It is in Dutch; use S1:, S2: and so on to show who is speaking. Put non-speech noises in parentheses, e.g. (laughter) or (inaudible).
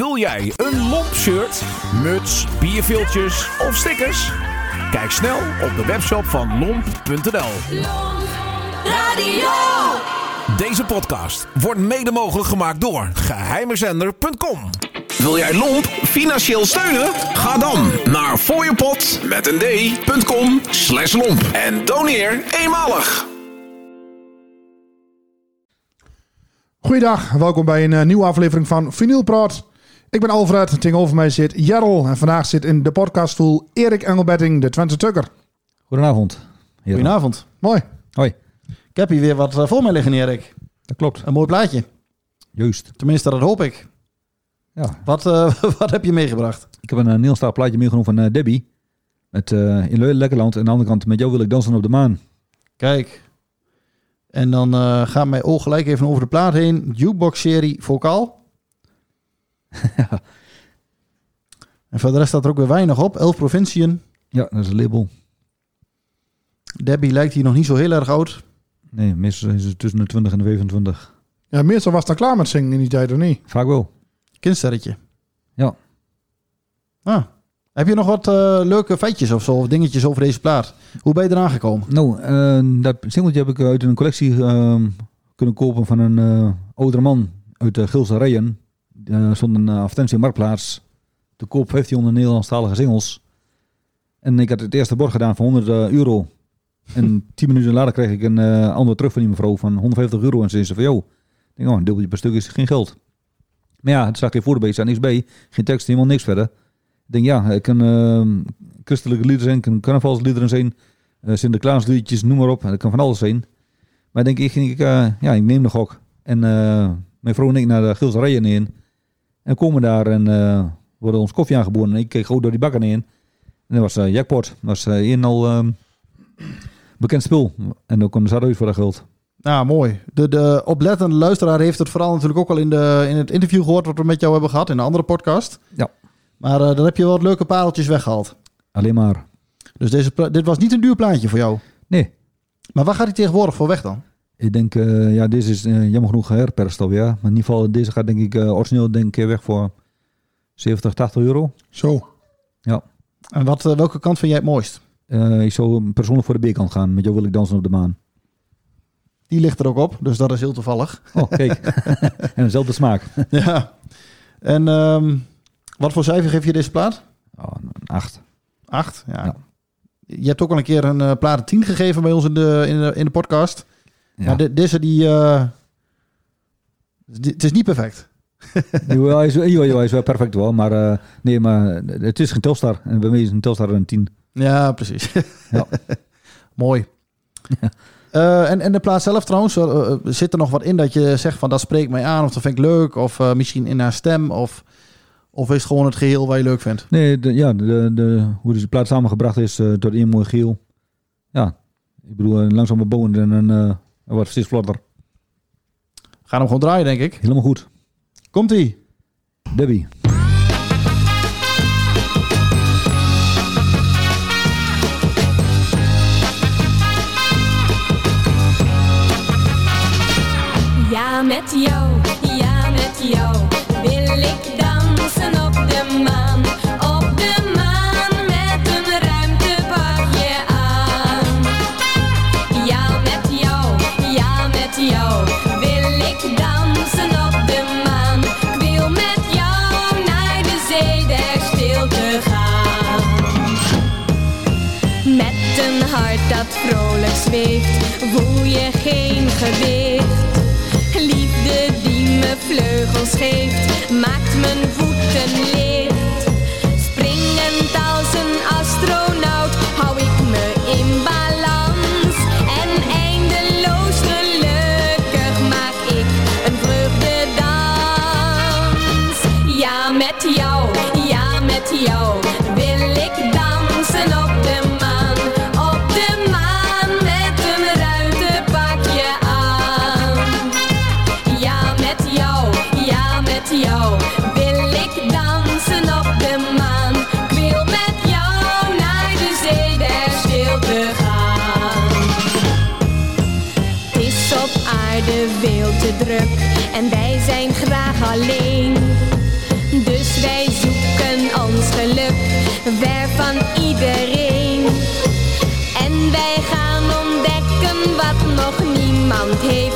S1: Wil jij een lomp shirt, muts, bierviltjes of stickers? Kijk snel op de webshop van lomp.nl.
S2: Radio.
S1: Deze podcast wordt mede mogelijk gemaakt door geheimezender.com. Wil jij Lomp financieel steunen? Ga dan naar fooiepot met een d.com slash lomp en doneer eenmalig.
S3: Goeiedag, welkom bij een eh, nieuwe aflevering van Vinyl Praat. Ik ben Alfred, tegenover mij zit Jarl en vandaag zit in de podcaststoel Erik Engelbetting, de Twente Tukker.
S4: Goedenavond.
S5: Goedenavond.
S3: Mooi.
S4: Hoi.
S5: Ik heb hier weer wat eh, voor mij liggen, Erik.
S4: Dat klopt.
S5: Een mooi plaatje.
S4: Juist.
S5: Tenminste, dat hoop ik.
S4: Ja.
S5: Wat, eh, (laughs) wat heb je meegebracht?
S4: Ik heb een uh, Nederlandstalig plaatje meegenomen van eh, Debbie. Met eh, In Le- Lekkerland. En aan de andere kant Met jou wil ik dansen op de maan.
S5: Kijk. En dan eh, gaat mijn oog gelijk even over de plaat heen. Jukebox-serie vocaal. (laughs) En voor de rest staat er ook weer weinig op. Elf provinciën.
S4: Ja, dat is een label.
S5: Debbie lijkt hier nog niet zo heel erg oud.
S4: Nee, meestal is het tussen de 20 en de 25.
S3: Ja, meestal was dan klaar met zingen in die tijd, of niet?
S4: Vaak wel.
S5: Kindsterretje.
S4: Ja.
S5: Ah. Heb je nog wat eh, leuke feitjes of zo? Of dingetjes over deze plaat? Hoe ben je eraan gekomen?
S4: Nou, eh, dat singeltje heb ik uit een collectie ehm, kunnen kopen van een eh, oudere man uit de Gilse Rijen. Er stond een uh, advertentie op Marktplaats. Te koop 1500 Nederlandstalige singles. En ik had het eerste bord gedaan voor 100 eh, euro. En (laughs) 10 minuten later kreeg ik een eh antwoord terug van die mevrouw van 150 euro. En ze zei van, joh, ik denk, oh, een dubbeltje per stuk is geen geld. Maar ja, het zag geen voorbeeld, staat niks bij. Geen tekst, helemaal niks verder. Ik denk, ja, ik kan ehm, christelijke liederen zijn, kan carnavalsliederen zijn. Uh, Sinterklaasliedjes, noem maar op. Dat kan van alles zijn. Maar denk ik, ging ik, eh, ja, ik neem de gok. En eh, mijn vrouw en ik naar de Gilserijen in. En komen daar en eh, worden ons koffie aangeboden. En ik keek gewoon door die bakken in. En dat was eh, jackpot. Dat was een al ehm, bekend spul. En dan kwam de uit voor dat geld.
S5: Nou, mooi. De, de oplettende luisteraar heeft het vooral natuurlijk ook al in, de, in het interview gehoord wat we met jou hebben gehad in een andere podcast.
S4: Ja.
S5: Maar dan heb je wel wat leuke pareltjes weggehaald.
S4: Alleen maar.
S5: Dus deze, dit was niet een duur plaatje voor jou.
S4: Nee.
S5: Maar waar gaat hij tegenwoordig voor weg dan?
S4: Ik denk, eh, ja, deze is eh, jammer genoeg geherperst alweer. Maar in ieder geval, deze gaat denk ik uh, origineel denk ik weg voor 70, 80 euro.
S3: Zo.
S5: En wat, welke kant vind jij het mooist?
S4: Ik zou persoonlijk voor de B-kant gaan. Met jou wil ik dansen op de maan.
S5: Die ligt er ook op, dus dat is heel toevallig.
S4: Oh, kijk. (laughs) (laughs) en dezelfde smaak.
S5: ja. En ehm, wat voor cijfer geef je deze plaat?
S4: Oh, een 8.
S5: Acht. Ja.
S4: Ja.
S5: Je hebt ook al een keer een plaat een 10 gegeven bij ons in de, in de, in de podcast.
S4: Ja.
S5: Maar de- deze die... eh, die- het is niet perfect. (laughs)
S4: Jawel, hij, is, jawel, jawel, hij is wel perfect wel. Maar eh, nee, maar het is geen Telstar. En bij mij is een Telstar een 10.
S5: Ja, precies.
S4: Ja. (laughs)
S5: Mooi.
S4: Ja. (laughs)
S5: Eh, en, en de plaat zelf trouwens, zit er nog wat in dat je zegt van dat spreekt mij aan of dat vind ik leuk of eh, misschien in haar stem of, of is het gewoon het geheel wat je leuk vindt?
S4: Nee, de, ja, de, de, hoe deze plaat samengebracht is eh, door één mooi geel. Ja, ik bedoel, een langzame bouwen en een hij wordt steeds vlotter.
S5: Gaan hem gewoon draaien denk ik.
S4: Helemaal goed.
S5: Komt ie.
S4: Debbie.
S2: Ja, met jou, dat vrolijk zweeft, voel je geen gewicht. Liefde die me vleugels geeft, maakt mijn voeten licht. de wereld te druk en wij zijn graag alleen. Dus wij zoeken ons geluk, ver van iedereen. En wij gaan ontdekken wat nog niemand heeft